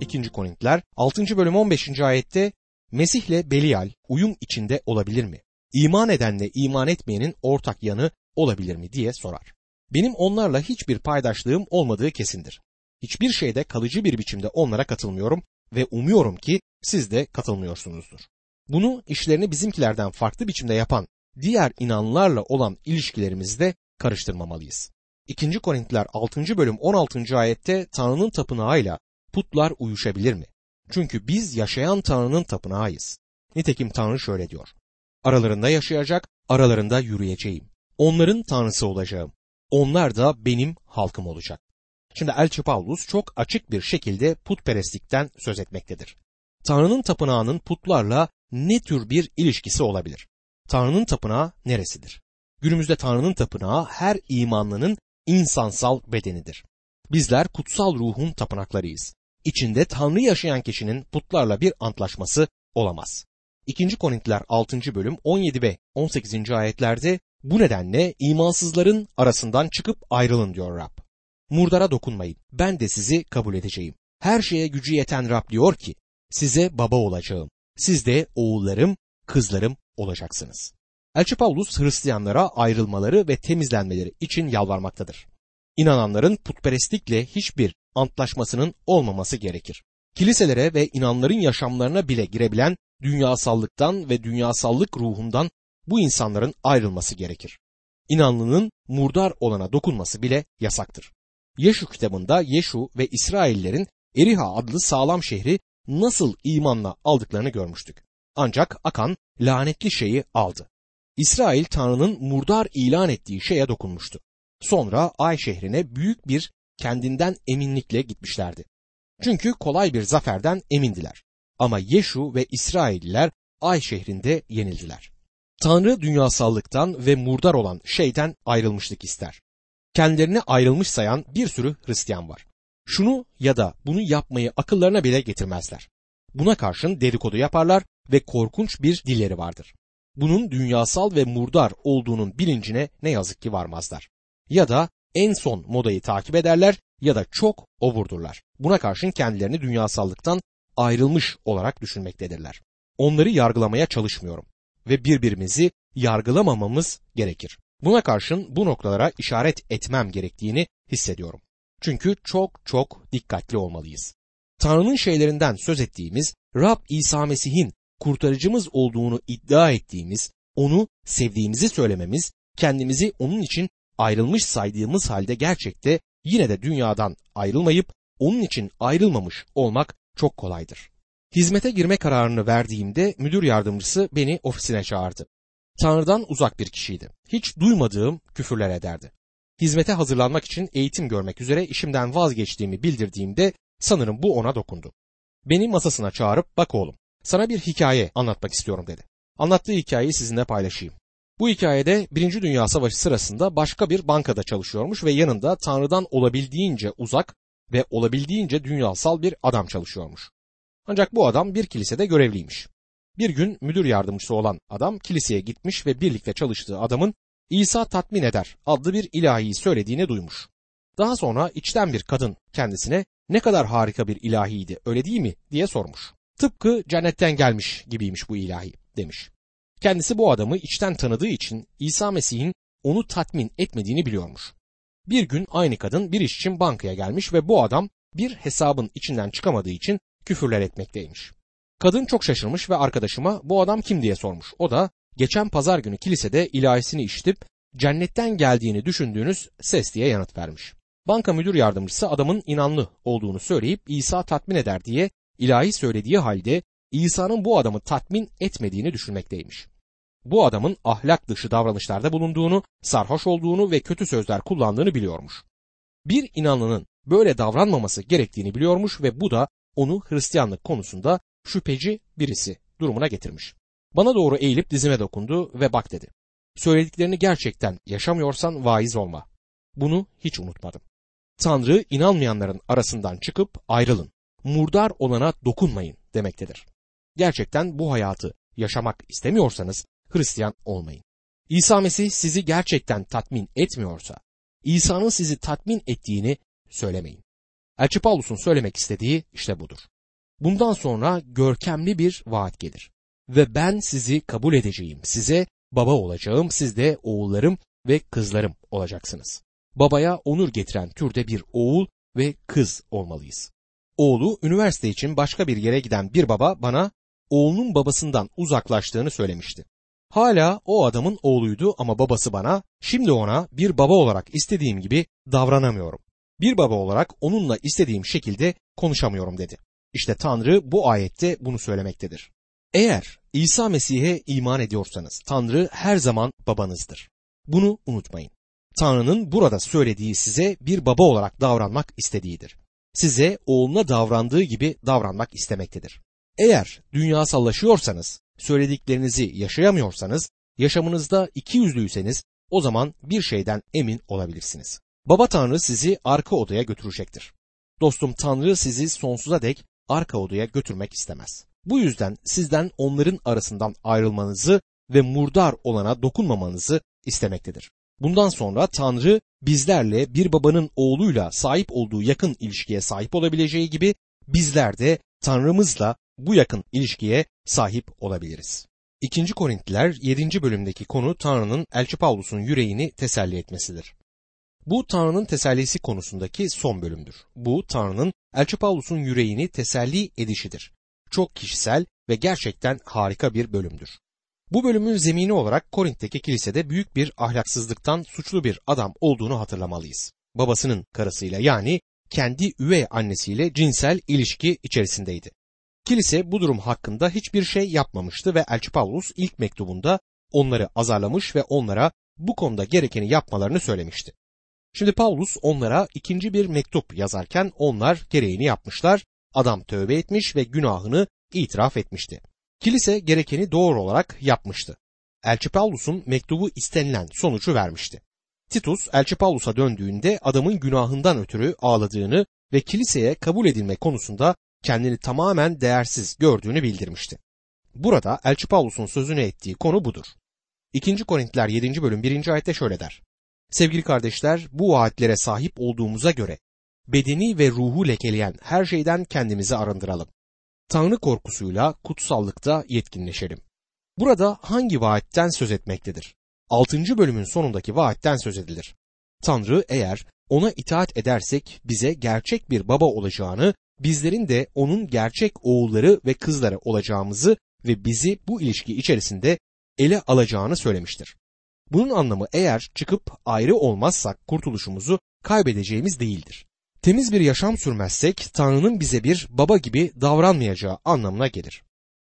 2. Korintiler 6. bölüm 15. ayette Mesih'le Belial uyum içinde olabilir mi? İman edenle iman etmeyenin ortak yanı olabilir mi diye sorar. Benim onlarla hiçbir paydaşlığım olmadığı kesindir. Hiçbir şeyde kalıcı bir biçimde onlara katılmıyorum ve umuyorum ki siz de katılmıyorsunuzdur. Bunu işlerini bizimkilerden farklı biçimde yapan diğer inanlarla olan ilişkilerimizde karıştırmamalıyız. 2. Korintiler 6. bölüm 16. ayette Tanrı'nın tapınağıyla putlar uyuşabilir mi? Çünkü biz yaşayan Tanrı'nın tapınağıyız. Nitekim Tanrı şöyle diyor. Aralarında yaşayacak, aralarında yürüyeceğim. Onların Tanrısı olacağım. Onlar da benim halkım olacak. Şimdi Elçi Paulus çok açık bir şekilde putperestlikten söz etmektedir. Tanrı'nın tapınağının putlarla ne tür bir ilişkisi olabilir? Tanrı'nın tapınağı neresidir? Günümüzde Tanrı'nın tapınağı her imanlının insansal bedenidir. Bizler kutsal ruhun tapınaklarıyız. İçinde Tanrı yaşayan kişinin putlarla bir antlaşması olamaz. 2. Korintiler 6. bölüm 17 ve 18. ayetlerde bu nedenle imansızların arasından çıkıp ayrılın diyor Rab. Murdara dokunmayın. Ben de sizi kabul edeceğim. Her şeye gücü yeten Rab diyor ki size baba olacağım. Siz de oğullarım, kızlarım olacaksınız. Elçi Paulus Hristiyanlara ayrılmaları ve temizlenmeleri için yalvarmaktadır. İnananların putperestlikle hiçbir antlaşmasının olmaması gerekir. Kiliselere ve inanların yaşamlarına bile girebilen dünyasallıktan ve dünyasallık ruhundan bu insanların ayrılması gerekir. İnanlının murdar olana dokunması bile yasaktır. Yeşu kitabında Yeşu ve İsraillerin Eriha adlı sağlam şehri nasıl imanla aldıklarını görmüştük. Ancak Akan lanetli şeyi aldı. İsrail Tanrı'nın murdar ilan ettiği şeye dokunmuştu. Sonra Ay şehrine büyük bir kendinden eminlikle gitmişlerdi. Çünkü kolay bir zaferden emindiler. Ama Yeşu ve İsrailliler Ay şehrinde yenildiler. Tanrı dünyasallıktan ve murdar olan şeyden ayrılmışlık ister. Kendilerini ayrılmış sayan bir sürü Hristiyan var. Şunu ya da bunu yapmayı akıllarına bile getirmezler. Buna karşın dedikodu yaparlar ve korkunç bir dilleri vardır. Bunun dünyasal ve murdar olduğunun bilincine ne yazık ki varmazlar. Ya da en son modayı takip ederler ya da çok ovurdurlar. Buna karşın kendilerini dünyasallıktan ayrılmış olarak düşünmektedirler. Onları yargılamaya çalışmıyorum ve birbirimizi yargılamamamız gerekir. Buna karşın bu noktalara işaret etmem gerektiğini hissediyorum. Çünkü çok çok dikkatli olmalıyız. Tanrı'nın şeylerinden söz ettiğimiz Rab İsa Mesih'in kurtarıcımız olduğunu iddia ettiğimiz, onu sevdiğimizi söylememiz, kendimizi onun için ayrılmış saydığımız halde gerçekte yine de dünyadan ayrılmayıp onun için ayrılmamış olmak çok kolaydır. Hizmete girme kararını verdiğimde müdür yardımcısı beni ofisine çağırdı. Tanrı'dan uzak bir kişiydi. Hiç duymadığım küfürler ederdi. Hizmete hazırlanmak için eğitim görmek üzere işimden vazgeçtiğimi bildirdiğimde sanırım bu ona dokundu. Beni masasına çağırıp bak oğlum sana bir hikaye anlatmak istiyorum dedi. Anlattığı hikayeyi sizinle paylaşayım. Bu hikayede Birinci Dünya Savaşı sırasında başka bir bankada çalışıyormuş ve yanında Tanrı'dan olabildiğince uzak ve olabildiğince dünyasal bir adam çalışıyormuş. Ancak bu adam bir kilisede görevliymiş. Bir gün müdür yardımcısı olan adam kiliseye gitmiş ve birlikte çalıştığı adamın İsa tatmin eder adlı bir ilahiyi söylediğini duymuş. Daha sonra içten bir kadın kendisine ne kadar harika bir ilahiydi öyle değil mi diye sormuş. Tıpkı cennetten gelmiş gibiymiş bu ilahi demiş. Kendisi bu adamı içten tanıdığı için İsa Mesih'in onu tatmin etmediğini biliyormuş. Bir gün aynı kadın bir iş için bankaya gelmiş ve bu adam bir hesabın içinden çıkamadığı için küfürler etmekteymiş. Kadın çok şaşırmış ve arkadaşıma bu adam kim diye sormuş. O da geçen pazar günü kilisede ilahisini işitip cennetten geldiğini düşündüğünüz ses diye yanıt vermiş. Banka müdür yardımcısı adamın inanlı olduğunu söyleyip İsa tatmin eder diye ilahi söylediği halde İsa'nın bu adamı tatmin etmediğini düşünmekteymiş. Bu adamın ahlak dışı davranışlarda bulunduğunu, sarhoş olduğunu ve kötü sözler kullandığını biliyormuş. Bir inanlının böyle davranmaması gerektiğini biliyormuş ve bu da onu Hristiyanlık konusunda şüpheci birisi durumuna getirmiş. Bana doğru eğilip dizime dokundu ve bak dedi. Söylediklerini gerçekten yaşamıyorsan vaiz olma. Bunu hiç unutmadım. Tanrı inanmayanların arasından çıkıp ayrılın. Murdar olana dokunmayın demektedir. Gerçekten bu hayatı yaşamak istemiyorsanız Hristiyan olmayın. İsa Mesih sizi gerçekten tatmin etmiyorsa, İsa'nın sizi tatmin ettiğini söylemeyin. Elçi Paulus'un söylemek istediği işte budur. Bundan sonra görkemli bir vaat gelir. Ve ben sizi kabul edeceğim. Size baba olacağım. Siz de oğullarım ve kızlarım olacaksınız. Babaya onur getiren türde bir oğul ve kız olmalıyız. Oğlu üniversite için başka bir yere giden bir baba bana oğlunun babasından uzaklaştığını söylemişti. Hala o adamın oğluydu ama babası bana şimdi ona bir baba olarak istediğim gibi davranamıyorum. Bir baba olarak onunla istediğim şekilde konuşamıyorum dedi. İşte Tanrı bu ayette bunu söylemektedir. Eğer İsa Mesih'e iman ediyorsanız Tanrı her zaman babanızdır. Bunu unutmayın. Tanrı'nın burada söylediği size bir baba olarak davranmak istediğidir. Size oğluna davrandığı gibi davranmak istemektedir. Eğer dünyasallaşıyorsanız, söylediklerinizi yaşayamıyorsanız, yaşamınızda iki yüzlüyseniz o zaman bir şeyden emin olabilirsiniz. Baba Tanrı sizi arka odaya götürecektir. Dostum Tanrı sizi sonsuza dek arka odaya götürmek istemez. Bu yüzden sizden onların arasından ayrılmanızı ve murdar olana dokunmamanızı istemektedir. Bundan sonra Tanrı bizlerle bir babanın oğluyla sahip olduğu yakın ilişkiye sahip olabileceği gibi bizler de Tanrımızla bu yakın ilişkiye sahip olabiliriz. 2. Korintliler 7. bölümdeki konu Tanrı'nın Elçi Pavlus'un yüreğini teselli etmesidir. Bu Tanrı'nın tesellisi konusundaki son bölümdür. Bu Tanrı'nın Elçi Pavlus'un yüreğini teselli edişidir. Çok kişisel ve gerçekten harika bir bölümdür. Bu bölümün zemini olarak Korint'teki kilisede büyük bir ahlaksızlıktan suçlu bir adam olduğunu hatırlamalıyız. Babasının karısıyla yani kendi üvey annesiyle cinsel ilişki içerisindeydi. Kilise bu durum hakkında hiçbir şey yapmamıştı ve Elçi Pavlus ilk mektubunda onları azarlamış ve onlara bu konuda gerekeni yapmalarını söylemişti. Şimdi Paulus onlara ikinci bir mektup yazarken onlar gereğini yapmışlar, adam tövbe etmiş ve günahını itiraf etmişti. Kilise gerekeni doğru olarak yapmıştı. Elçi Paulus'un mektubu istenilen sonucu vermişti. Titus Elçi Paulus'a döndüğünde adamın günahından ötürü ağladığını ve kiliseye kabul edilme konusunda kendini tamamen değersiz gördüğünü bildirmişti. Burada Elçi Paulus'un sözünü ettiği konu budur. 2. Korintiler 7. bölüm 1. ayette şöyle der. Sevgili kardeşler bu vaatlere sahip olduğumuza göre bedeni ve ruhu lekeleyen her şeyden kendimizi arındıralım. Tanrı korkusuyla kutsallıkta yetkinleşelim. Burada hangi vaatten söz etmektedir? 6. bölümün sonundaki vaatten söz edilir. Tanrı eğer ona itaat edersek bize gerçek bir baba olacağını, bizlerin de onun gerçek oğulları ve kızları olacağımızı ve bizi bu ilişki içerisinde ele alacağını söylemiştir. Bunun anlamı eğer çıkıp ayrı olmazsak kurtuluşumuzu kaybedeceğimiz değildir. Temiz bir yaşam sürmezsek Tanrı'nın bize bir baba gibi davranmayacağı anlamına gelir.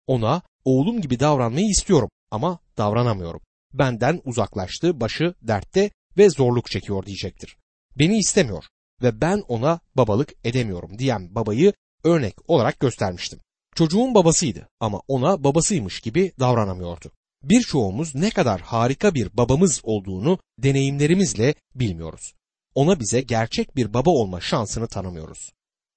Ona oğlum gibi davranmayı istiyorum ama davranamıyorum. Benden uzaklaştı, başı dertte ve zorluk çekiyor diyecektir. Beni istemiyor ve ben ona babalık edemiyorum diyen babayı örnek olarak göstermiştim. Çocuğun babasıydı ama ona babasıymış gibi davranamıyordu. Birçoğumuz ne kadar harika bir babamız olduğunu deneyimlerimizle bilmiyoruz. Ona bize gerçek bir baba olma şansını tanımıyoruz.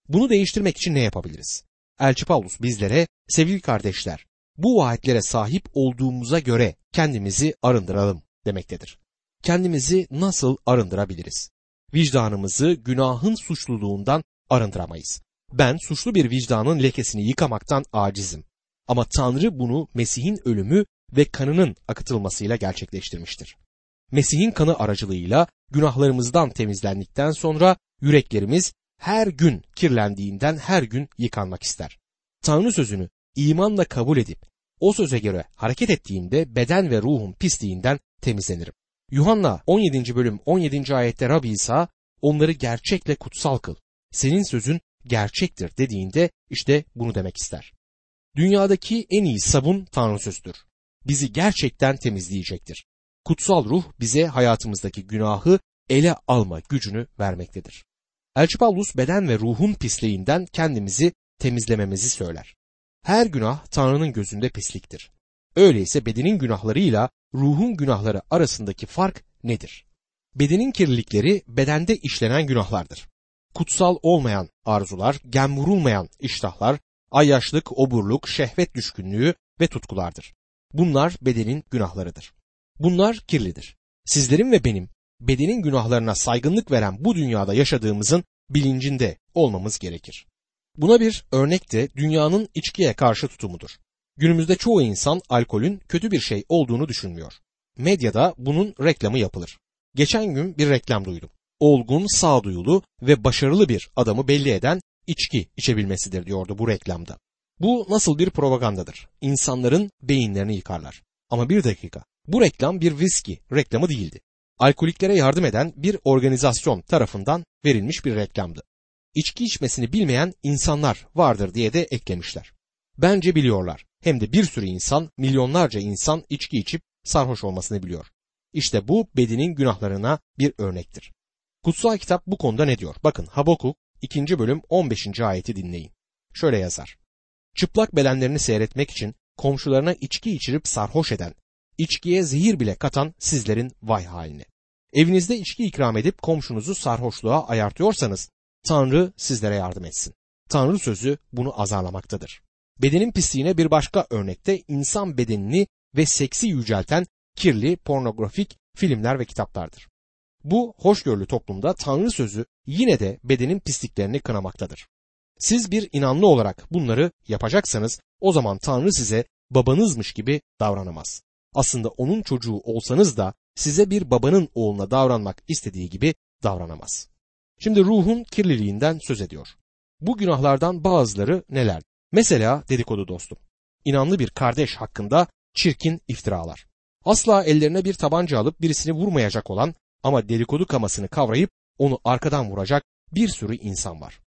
Bunu değiştirmek için ne yapabiliriz? Elçi Paulus bizlere sevgili kardeşler bu vaatlere sahip olduğumuza göre kendimizi arındıralım demektedir. Kendimizi nasıl arındırabiliriz? Vicdanımızı günahın suçluluğundan arındıramayız. Ben suçlu bir vicdanın lekesini yıkamaktan acizim. Ama Tanrı bunu Mesih'in ölümü ve kanının akıtılmasıyla gerçekleştirmiştir. Mesih'in kanı aracılığıyla günahlarımızdan temizlendikten sonra yüreklerimiz her gün kirlendiğinden her gün yıkanmak ister. Tanrı sözünü imanla kabul edip o söze göre hareket ettiğimde beden ve ruhum pisliğinden temizlenirim. Yuhanna 17. bölüm 17. ayette Rabbi İsa onları gerçekle kutsal kıl. Senin sözün gerçektir dediğinde işte bunu demek ister. Dünyadaki en iyi sabun Tanrı sözüdür. Bizi gerçekten temizleyecektir. Kutsal ruh bize hayatımızdaki günahı ele alma gücünü vermektedir. Elçi Paulus beden ve ruhun pisliğinden kendimizi temizlememizi söyler. Her günah Tanrı'nın gözünde pisliktir. Öyleyse bedenin günahlarıyla ruhun günahları arasındaki fark nedir? Bedenin kirlilikleri bedende işlenen günahlardır. Kutsal olmayan arzular, gem vurulmayan iştahlar, ayyaşlık, oburluk, şehvet düşkünlüğü ve tutkulardır. Bunlar bedenin günahlarıdır. Bunlar kirlidir. Sizlerin ve benim bedenin günahlarına saygınlık veren bu dünyada yaşadığımızın bilincinde olmamız gerekir. Buna bir örnek de dünyanın içkiye karşı tutumudur. Günümüzde çoğu insan alkolün kötü bir şey olduğunu düşünmüyor. Medyada bunun reklamı yapılır. Geçen gün bir reklam duydum. Olgun, sağduyulu ve başarılı bir adamı belli eden içki içebilmesidir diyordu bu reklamda. Bu nasıl bir propagandadır? İnsanların beyinlerini yıkarlar. Ama bir dakika. Bu reklam bir viski reklamı değildi. Alkoliklere yardım eden bir organizasyon tarafından verilmiş bir reklamdı. İçki içmesini bilmeyen insanlar vardır diye de eklemişler. Bence biliyorlar. Hem de bir sürü insan, milyonlarca insan içki içip sarhoş olmasını biliyor. İşte bu bedenin günahlarına bir örnektir. Kutsal kitap bu konuda ne diyor? Bakın Habakuk 2. bölüm 15. ayeti dinleyin. Şöyle yazar. Çıplak bedenlerini seyretmek için komşularına içki içirip sarhoş eden, içkiye zehir bile katan sizlerin vay haline. Evinizde içki ikram edip komşunuzu sarhoşluğa ayartıyorsanız Tanrı sizlere yardım etsin. Tanrı sözü bunu azarlamaktadır. Bedenin pisliğine bir başka örnekte insan bedenini ve seksi yücelten kirli pornografik filmler ve kitaplardır. Bu hoşgörülü toplumda Tanrı sözü yine de bedenin pisliklerini kınamaktadır. Siz bir inanlı olarak bunları yapacaksanız o zaman Tanrı size babanızmış gibi davranamaz. Aslında onun çocuğu olsanız da size bir babanın oğluna davranmak istediği gibi davranamaz. Şimdi ruhun kirliliğinden söz ediyor. Bu günahlardan bazıları neler? Mesela dedikodu dostum. İnanlı bir kardeş hakkında çirkin iftiralar. Asla ellerine bir tabanca alıp birisini vurmayacak olan ama dedikodu kamasını kavrayıp onu arkadan vuracak bir sürü insan var.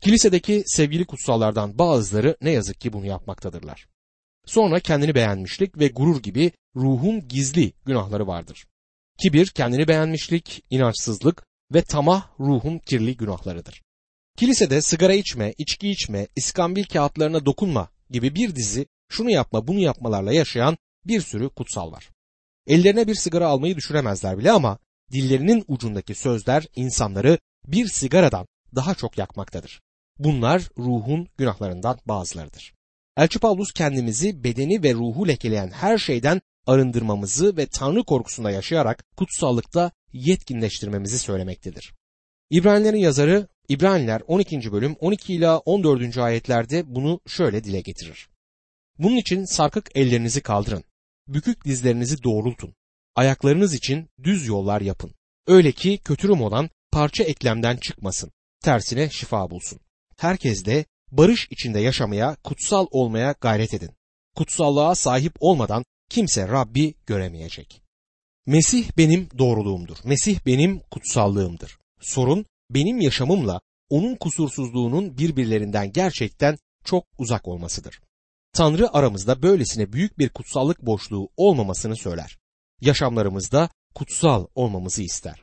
Kilisedeki sevgili kutsallardan bazıları ne yazık ki bunu yapmaktadırlar. Sonra kendini beğenmişlik ve gurur gibi ruhun gizli günahları vardır. Kibir, kendini beğenmişlik, inançsızlık ve tamah ruhun kirli günahlarıdır. Kilisede sigara içme, içki içme, iskambil kağıtlarına dokunma gibi bir dizi şunu yapma bunu yapmalarla yaşayan bir sürü kutsal var. Ellerine bir sigara almayı düşünemezler bile ama dillerinin ucundaki sözler insanları bir sigaradan daha çok yakmaktadır. Bunlar ruhun günahlarından bazılarıdır. Elçi Paulus kendimizi bedeni ve ruhu lekeleyen her şeyden arındırmamızı ve Tanrı korkusunda yaşayarak kutsallıkta yetkinleştirmemizi söylemektedir. İbranilerin yazarı İbraniler 12. bölüm 12 ila 14. ayetlerde bunu şöyle dile getirir. Bunun için sarkık ellerinizi kaldırın, bükük dizlerinizi doğrultun, ayaklarınız için düz yollar yapın. Öyle ki kötürüm olan parça eklemden çıkmasın, tersine şifa bulsun. Herkes de barış içinde yaşamaya, kutsal olmaya gayret edin. Kutsallığa sahip olmadan kimse Rabbi göremeyecek. Mesih benim doğruluğumdur. Mesih benim kutsallığımdır. Sorun benim yaşamımla onun kusursuzluğunun birbirlerinden gerçekten çok uzak olmasıdır. Tanrı aramızda böylesine büyük bir kutsallık boşluğu olmamasını söyler. Yaşamlarımızda kutsal olmamızı ister.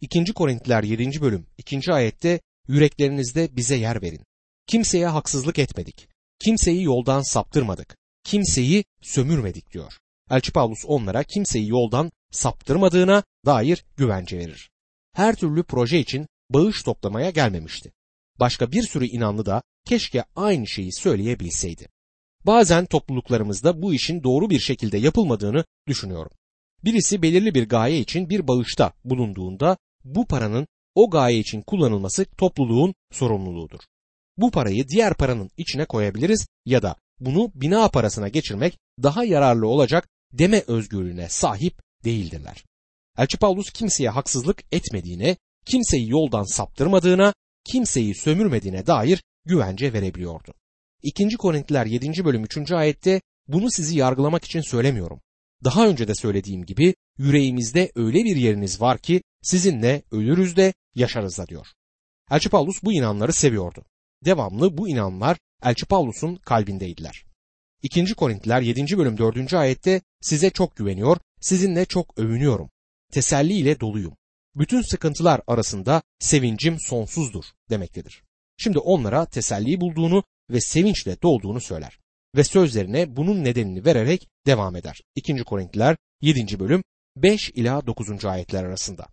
2. Korintiler 7. bölüm 2. ayette yüreklerinizde bize yer verin. Kimseye haksızlık etmedik. Kimseyi yoldan saptırmadık. Kimseyi sömürmedik diyor. Elçi Paulus onlara kimseyi yoldan saptırmadığına dair güvence verir. Her türlü proje için bağış toplamaya gelmemişti. Başka bir sürü inanlı da keşke aynı şeyi söyleyebilseydi. Bazen topluluklarımızda bu işin doğru bir şekilde yapılmadığını düşünüyorum. Birisi belirli bir gaye için bir bağışta bulunduğunda bu paranın o gaye için kullanılması topluluğun sorumluluğudur. Bu parayı diğer paranın içine koyabiliriz ya da bunu bina parasına geçirmek daha yararlı olacak deme özgürlüğüne sahip değildirler. Elçi Paulus kimseye haksızlık etmediğine, kimseyi yoldan saptırmadığına, kimseyi sömürmediğine dair güvence verebiliyordu. 2. Korintiler 7. bölüm 3. ayette bunu sizi yargılamak için söylemiyorum. Daha önce de söylediğim gibi yüreğimizde öyle bir yeriniz var ki sizinle ölürüz de yaşarız da diyor. Elçi Paulus bu inanları seviyordu. Devamlı bu inanlar Elçi Paulus'un kalbindeydiler. 2. Korintiler 7. bölüm 4. ayette size çok güveniyor, sizinle çok övünüyorum. Teselli ile doluyum. Bütün sıkıntılar arasında sevincim sonsuzdur demektedir. Şimdi onlara teselli bulduğunu ve sevinçle dolduğunu söyler ve sözlerine bunun nedenini vererek devam eder. 2. Korintiler 7. bölüm 5 ila 9. ayetler arasında.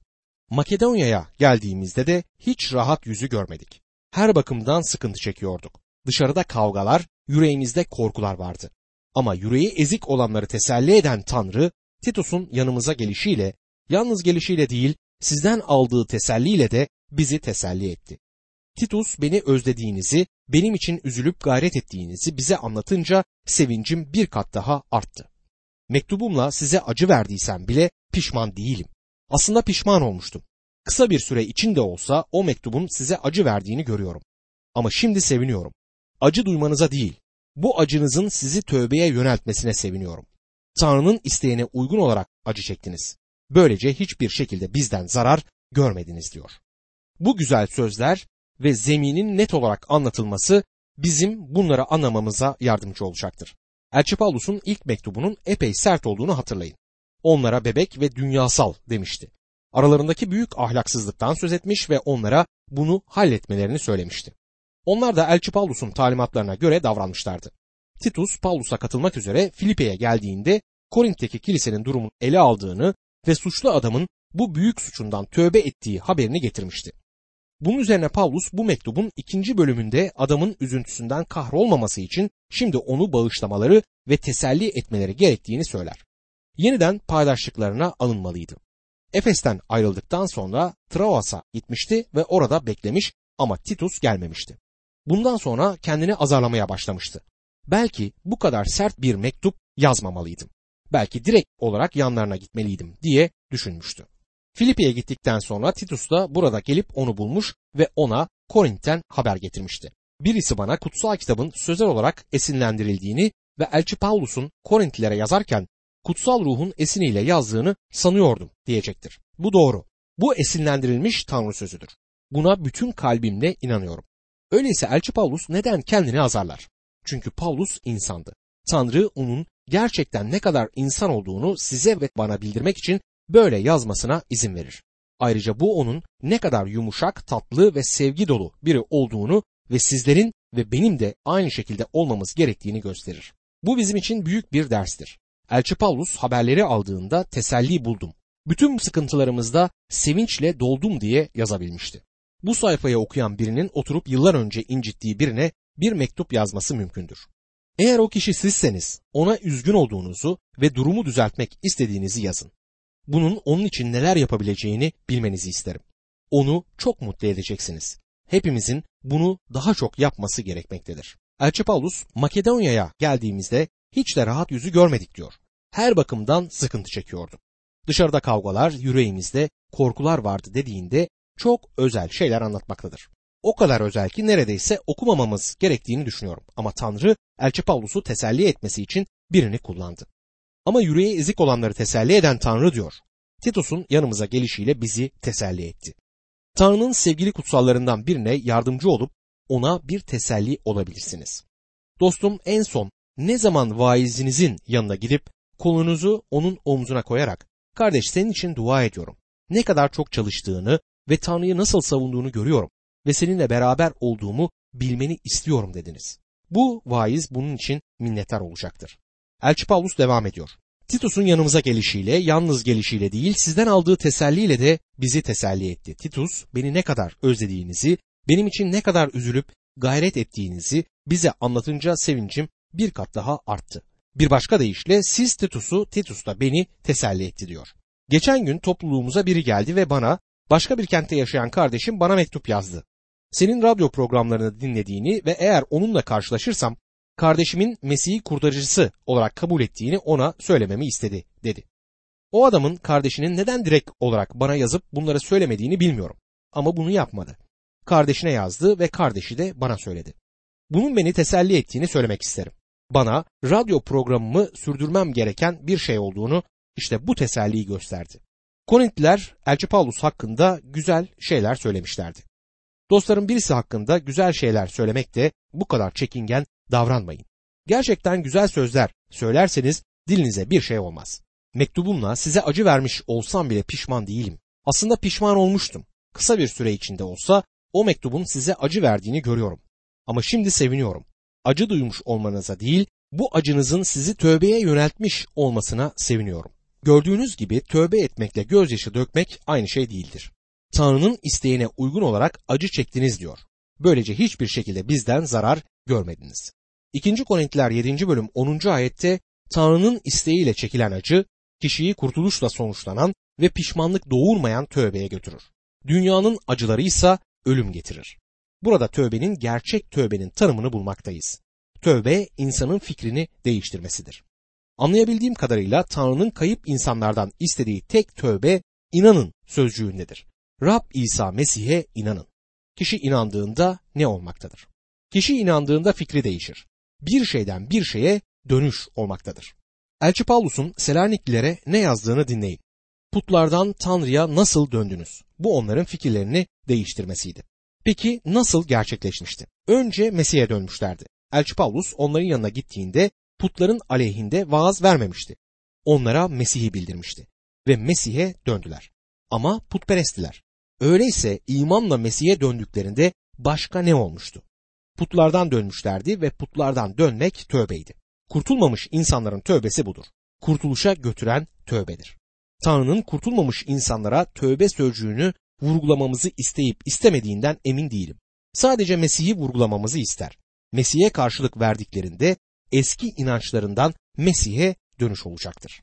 Makedonya'ya geldiğimizde de hiç rahat yüzü görmedik. Her bakımdan sıkıntı çekiyorduk. Dışarıda kavgalar, yüreğimizde korkular vardı. Ama yüreği ezik olanları teselli eden Tanrı, Titus'un yanımıza gelişiyle, yalnız gelişiyle değil, sizden aldığı teselliyle de bizi teselli etti. Titus beni özlediğinizi, benim için üzülüp gayret ettiğinizi bize anlatınca sevincim bir kat daha arttı. Mektubumla size acı verdiysem bile pişman değilim. Aslında pişman olmuştum. Kısa bir süre içinde olsa o mektubun size acı verdiğini görüyorum. Ama şimdi seviniyorum. Acı duymanıza değil, bu acınızın sizi tövbeye yöneltmesine seviniyorum. Tanrı'nın isteğine uygun olarak acı çektiniz. Böylece hiçbir şekilde bizden zarar görmediniz diyor. Bu güzel sözler ve zeminin net olarak anlatılması bizim bunları anlamamıza yardımcı olacaktır. Elçi Paulus'un ilk mektubunun epey sert olduğunu hatırlayın. Onlara bebek ve dünyasal demişti. Aralarındaki büyük ahlaksızlıktan söz etmiş ve onlara bunu halletmelerini söylemişti. Onlar da Elçi Paulus'un talimatlarına göre davranmışlardı. Titus Paulus'a katılmak üzere Filipe'ye geldiğinde Korint'teki kilisenin durumunu ele aldığını ve suçlu adamın bu büyük suçundan tövbe ettiği haberini getirmişti. Bunun üzerine Paulus bu mektubun ikinci bölümünde adamın üzüntüsünden kahrolmaması için şimdi onu bağışlamaları ve teselli etmeleri gerektiğini söyler. Yeniden paydaşlıklarına alınmalıydı. Efes'ten ayrıldıktan sonra Troas'a gitmişti ve orada beklemiş ama Titus gelmemişti. Bundan sonra kendini azarlamaya başlamıştı. Belki bu kadar sert bir mektup yazmamalıydım. Belki direkt olarak yanlarına gitmeliydim diye düşünmüştü. Filipi'ye gittikten sonra Titus da burada gelip onu bulmuş ve ona Korint'ten haber getirmişti. Birisi bana kutsal kitabın sözel olarak esinlendirildiğini ve Elçi Paulus'un Korintlilere yazarken kutsal ruhun esiniyle yazdığını sanıyordum diyecektir. Bu doğru. Bu esinlendirilmiş Tanrı sözüdür. Buna bütün kalbimle inanıyorum. Öyleyse Elçi Paulus neden kendini azarlar? Çünkü Paulus insandı. Tanrı onun gerçekten ne kadar insan olduğunu size ve bana bildirmek için böyle yazmasına izin verir. Ayrıca bu onun ne kadar yumuşak, tatlı ve sevgi dolu biri olduğunu ve sizlerin ve benim de aynı şekilde olmamız gerektiğini gösterir. Bu bizim için büyük bir derstir. Elçi Paulus haberleri aldığında teselli buldum. Bütün sıkıntılarımızda sevinçle doldum diye yazabilmişti. Bu sayfayı okuyan birinin oturup yıllar önce incittiği birine bir mektup yazması mümkündür. Eğer o kişi sizseniz ona üzgün olduğunuzu ve durumu düzeltmek istediğinizi yazın. Bunun onun için neler yapabileceğini bilmenizi isterim. Onu çok mutlu edeceksiniz. Hepimizin bunu daha çok yapması gerekmektedir. Elçi Paulus Makedonya'ya geldiğimizde hiç de rahat yüzü görmedik diyor. Her bakımdan sıkıntı çekiyordu. Dışarıda kavgalar, yüreğimizde korkular vardı dediğinde çok özel şeyler anlatmaktadır. O kadar özel ki neredeyse okumamamız gerektiğini düşünüyorum. Ama Tanrı Elçi Paulus'u teselli etmesi için birini kullandı. Ama yüreği ezik olanları teselli eden Tanrı diyor. Titus'un yanımıza gelişiyle bizi teselli etti. Tanrı'nın sevgili kutsallarından birine yardımcı olup ona bir teselli olabilirsiniz. Dostum en son ne zaman vaizinizin yanına gidip kolunuzu onun omzuna koyarak kardeş senin için dua ediyorum. Ne kadar çok çalıştığını ve Tanrı'yı nasıl savunduğunu görüyorum ve seninle beraber olduğumu bilmeni istiyorum dediniz. Bu vaiz bunun için minnettar olacaktır. Elçi Paulus devam ediyor. Titus'un yanımıza gelişiyle, yalnız gelişiyle değil, sizden aldığı teselliyle de bizi teselli etti. Titus, beni ne kadar özlediğinizi, benim için ne kadar üzülüp gayret ettiğinizi bize anlatınca sevincim bir kat daha arttı. Bir başka deyişle siz Titus'u, Titus da beni teselli etti diyor. Geçen gün topluluğumuza biri geldi ve bana başka bir kentte yaşayan kardeşim bana mektup yazdı. Senin radyo programlarını dinlediğini ve eğer onunla karşılaşırsam kardeşimin Mesih'i kurtarıcısı olarak kabul ettiğini ona söylememi istedi dedi. O adamın kardeşinin neden direkt olarak bana yazıp bunları söylemediğini bilmiyorum ama bunu yapmadı. Kardeşine yazdı ve kardeşi de bana söyledi. Bunun beni teselli ettiğini söylemek isterim. Bana radyo programımı sürdürmem gereken bir şey olduğunu işte bu teselliyi gösterdi. Korintliler Elçi Paulus hakkında güzel şeyler söylemişlerdi. Dostlarım birisi hakkında güzel şeyler söylemek de bu kadar çekingen davranmayın. Gerçekten güzel sözler söylerseniz dilinize bir şey olmaz. Mektubumla size acı vermiş olsam bile pişman değilim. Aslında pişman olmuştum. Kısa bir süre içinde olsa o mektubun size acı verdiğini görüyorum. Ama şimdi seviniyorum. Acı duymuş olmanıza değil, bu acınızın sizi tövbeye yöneltmiş olmasına seviniyorum. Gördüğünüz gibi tövbe etmekle gözyaşı dökmek aynı şey değildir. Tanrı'nın isteğine uygun olarak acı çektiniz diyor. Böylece hiçbir şekilde bizden zarar görmediniz. 2. Korintiler 7. bölüm 10. ayette Tanrı'nın isteğiyle çekilen acı kişiyi kurtuluşla sonuçlanan ve pişmanlık doğurmayan tövbeye götürür. Dünyanın acıları ise ölüm getirir. Burada tövbenin gerçek tövbenin tanımını bulmaktayız. Tövbe insanın fikrini değiştirmesidir. Anlayabildiğim kadarıyla Tanrı'nın kayıp insanlardan istediği tek tövbe inanın sözcüğündedir. Rab İsa Mesih'e inanın. Kişi inandığında ne olmaktadır? Kişi inandığında fikri değişir. Bir şeyden bir şeye dönüş olmaktadır. Elçi Paulus'un Selaniklilere ne yazdığını dinleyin. Putlardan Tanrı'ya nasıl döndünüz? Bu onların fikirlerini değiştirmesiydi. Peki nasıl gerçekleşmişti? Önce Mesih'e dönmüşlerdi. Elçi Paulus onların yanına gittiğinde putların aleyhinde vaaz vermemişti. Onlara Mesih'i bildirmişti ve Mesih'e döndüler. Ama putperesttiler. Öyleyse imanla Mesih'e döndüklerinde başka ne olmuştu? Putlardan dönmüşlerdi ve putlardan dönmek tövbeydi. Kurtulmamış insanların tövbesi budur. Kurtuluşa götüren tövbedir. Tanrı'nın kurtulmamış insanlara tövbe sözcüğünü vurgulamamızı isteyip istemediğinden emin değilim. Sadece Mesih'i vurgulamamızı ister. Mesih'e karşılık verdiklerinde eski inançlarından Mesih'e dönüş olacaktır.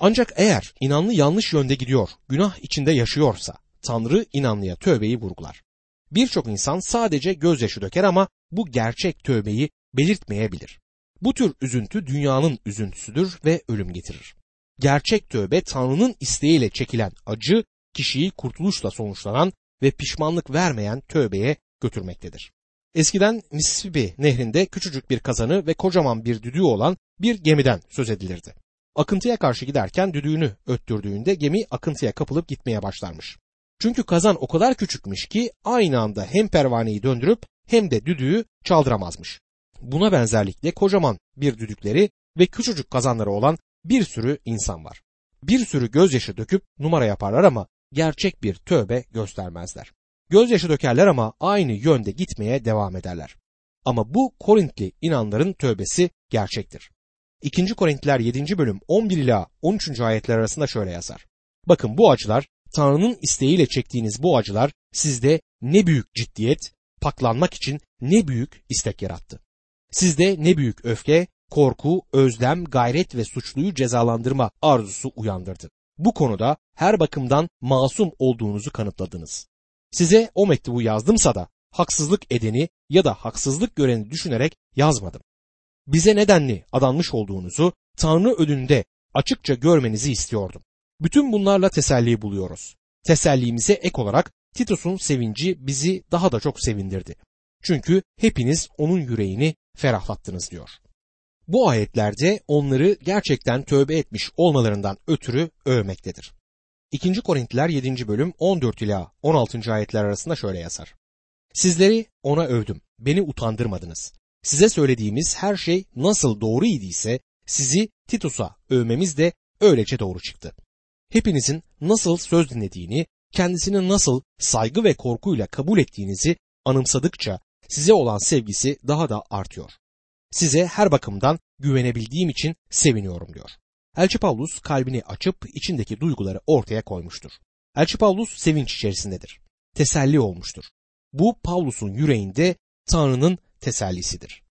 Ancak eğer inanlı yanlış yönde gidiyor, günah içinde yaşıyorsa Tanrı inanlıya tövbeyi vurgular. Birçok insan sadece gözyaşı döker ama bu gerçek tövbeyi belirtmeyebilir. Bu tür üzüntü dünyanın üzüntüsüdür ve ölüm getirir. Gerçek tövbe Tanrı'nın isteğiyle çekilen acı kişiyi kurtuluşla sonuçlanan ve pişmanlık vermeyen tövbeye götürmektedir. Eskiden Mississippi nehrinde küçücük bir kazanı ve kocaman bir düdüğü olan bir gemiden söz edilirdi. Akıntıya karşı giderken düdüğünü öttürdüğünde gemi akıntıya kapılıp gitmeye başlarmış. Çünkü kazan o kadar küçükmüş ki aynı anda hem pervaneyi döndürüp hem de düdüğü çaldıramazmış. Buna benzerlikle kocaman bir düdükleri ve küçücük kazanları olan bir sürü insan var. Bir sürü gözyaşı döküp numara yaparlar ama gerçek bir tövbe göstermezler. Gözyaşı dökerler ama aynı yönde gitmeye devam ederler. Ama bu Korintli inanların tövbesi gerçektir. 2. Korintliler 7. bölüm 11 ila 13. ayetler arasında şöyle yazar. Bakın bu acılar Tanrı'nın isteğiyle çektiğiniz bu acılar sizde ne büyük ciddiyet, paklanmak için ne büyük istek yarattı. Sizde ne büyük öfke, korku, özlem, gayret ve suçluyu cezalandırma arzusu uyandırdı. Bu konuda her bakımdan masum olduğunuzu kanıtladınız. Size o mektubu yazdımsa da haksızlık edeni ya da haksızlık göreni düşünerek yazmadım. Bize nedenli adanmış olduğunuzu Tanrı önünde açıkça görmenizi istiyordum. Bütün bunlarla teselli buluyoruz. Tesellimize ek olarak Titus'un sevinci bizi daha da çok sevindirdi. Çünkü hepiniz onun yüreğini ferahlattınız diyor. Bu ayetlerde onları gerçekten tövbe etmiş olmalarından ötürü övmektedir. 2. Korintiler 7. bölüm 14 ila 16. ayetler arasında şöyle yazar. Sizleri ona övdüm, beni utandırmadınız. Size söylediğimiz her şey nasıl doğru idiyse sizi Titus'a övmemiz de öylece doğru çıktı. Hepinizin nasıl söz dinlediğini, kendisini nasıl saygı ve korkuyla kabul ettiğinizi anımsadıkça size olan sevgisi daha da artıyor. Size her bakımdan güvenebildiğim için seviniyorum diyor. Elçi Paulus kalbini açıp içindeki duyguları ortaya koymuştur. Elçi Paulus sevinç içerisindedir. Teselli olmuştur. Bu Paulus'un yüreğinde Tanrı'nın tesellisidir.